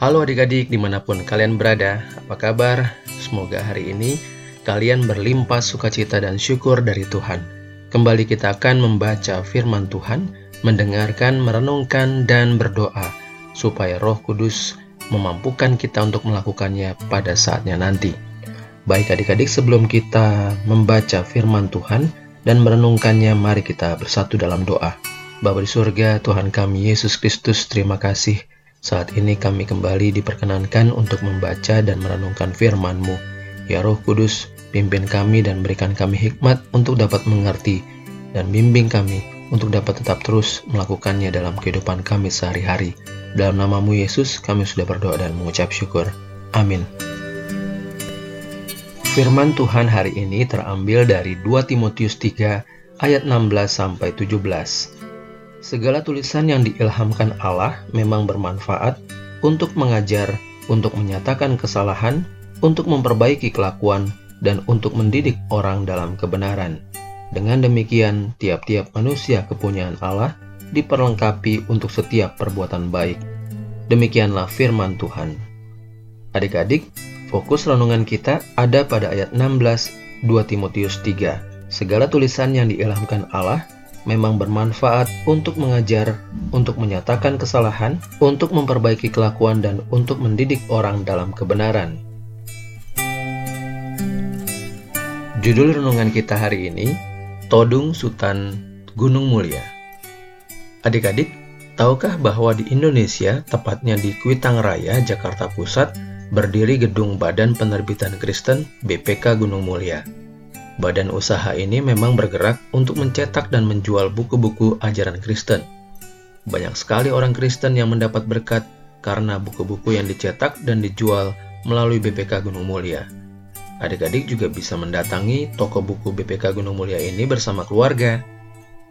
Halo adik-adik di mana pun kalian berada, apa kabar? Semoga hari ini kalian berlimpah sukacita dan syukur dari Tuhan. Kembali kita akan membaca firman Tuhan, mendengarkan, merenungkan, dan berdoa, supaya roh kudus memampukan kita untuk melakukannya pada saatnya nanti. Baik adik-adik sebelum kita membaca firman Tuhan dan merenungkannya, mari kita bersatu dalam doa. Bapa di surga, Tuhan kami Yesus Kristus, terima kasih saat ini kami kembali diperkenankan untuk membaca dan merenungkan firman-Mu. Ya Roh Kudus, pimpin kami dan berikan kami hikmat untuk dapat mengerti dan bimbing kami untuk dapat tetap terus melakukannya dalam kehidupan kami sehari-hari. Dalam namamu Yesus, kami sudah berdoa dan mengucap syukur. Amin. Firman Tuhan hari ini terambil dari 2 Timotius 3 ayat 16 sampai 17. Segala tulisan yang diilhamkan Allah memang bermanfaat untuk mengajar, untuk menyatakan kesalahan, untuk memperbaiki kelakuan, dan untuk mendidik orang dalam kebenaran. Dengan demikian, tiap-tiap manusia kepunyaan Allah diperlengkapi untuk setiap perbuatan baik. Demikianlah firman Tuhan. Adik-adik, fokus renungan kita ada pada ayat 16 2 Timotius 3. Segala tulisan yang diilhamkan Allah memang bermanfaat untuk mengajar, untuk menyatakan kesalahan, untuk memperbaiki kelakuan, dan untuk mendidik orang dalam kebenaran. Judul renungan kita hari ini, Todung Sultan Gunung Mulia. Adik-adik, tahukah bahwa di Indonesia, tepatnya di Kuitang Raya, Jakarta Pusat, berdiri gedung Badan Penerbitan Kristen BPK Gunung Mulia. Badan usaha ini memang bergerak untuk mencetak dan menjual buku-buku ajaran Kristen. Banyak sekali orang Kristen yang mendapat berkat karena buku-buku yang dicetak dan dijual melalui BPK Gunung Mulia. Adik-adik juga bisa mendatangi toko buku BPK Gunung Mulia ini bersama keluarga.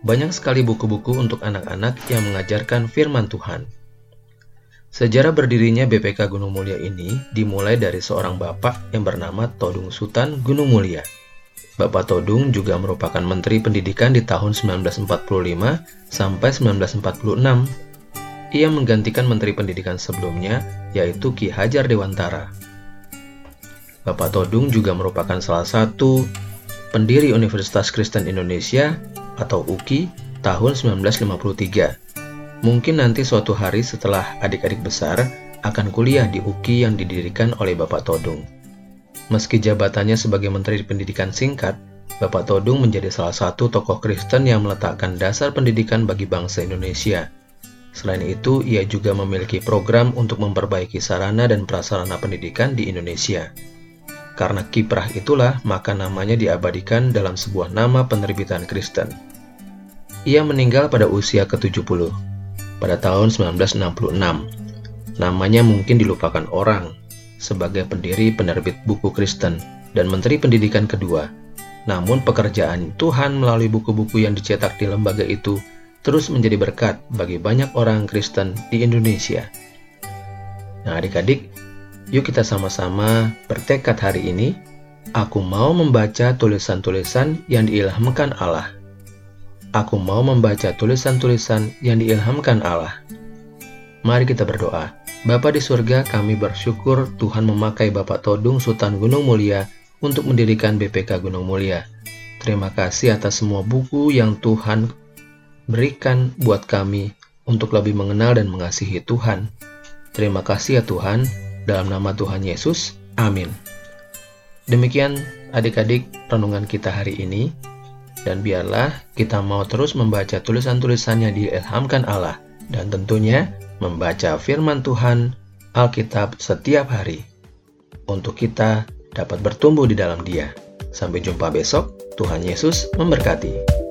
Banyak sekali buku-buku untuk anak-anak yang mengajarkan firman Tuhan. Sejarah berdirinya BPK Gunung Mulia ini dimulai dari seorang bapak yang bernama Todung Sultan Gunung Mulia. Bapak Todung juga merupakan Menteri Pendidikan di tahun 1945 sampai 1946. Ia menggantikan Menteri Pendidikan sebelumnya, yaitu Ki Hajar Dewantara. Bapak Todung juga merupakan salah satu pendiri Universitas Kristen Indonesia atau UKI tahun 1953. Mungkin nanti suatu hari setelah adik-adik besar akan kuliah di UKI yang didirikan oleh Bapak Todung. Meski jabatannya sebagai Menteri Pendidikan singkat, Bapak Todung menjadi salah satu tokoh Kristen yang meletakkan dasar pendidikan bagi bangsa Indonesia. Selain itu, ia juga memiliki program untuk memperbaiki sarana dan prasarana pendidikan di Indonesia. Karena kiprah itulah, maka namanya diabadikan dalam sebuah nama penerbitan Kristen. Ia meninggal pada usia ke-70, pada tahun 1966. Namanya mungkin dilupakan orang, sebagai pendiri penerbit buku Kristen dan Menteri Pendidikan kedua. Namun pekerjaan Tuhan melalui buku-buku yang dicetak di lembaga itu terus menjadi berkat bagi banyak orang Kristen di Indonesia. Nah adik-adik, yuk kita sama-sama bertekad hari ini, aku mau membaca tulisan-tulisan yang diilhamkan Allah. Aku mau membaca tulisan-tulisan yang diilhamkan Allah. Mari kita berdoa. Bapa di surga, kami bersyukur Tuhan memakai Bapak Todung Sultan Gunung Mulia untuk mendirikan BPK Gunung Mulia. Terima kasih atas semua buku yang Tuhan berikan buat kami untuk lebih mengenal dan mengasihi Tuhan. Terima kasih ya Tuhan, dalam nama Tuhan Yesus. Amin. Demikian adik-adik renungan kita hari ini. Dan biarlah kita mau terus membaca tulisan-tulisan yang diilhamkan Allah. Dan tentunya membaca firman Tuhan, Alkitab setiap hari, untuk kita dapat bertumbuh di dalam Dia. Sampai jumpa besok, Tuhan Yesus memberkati.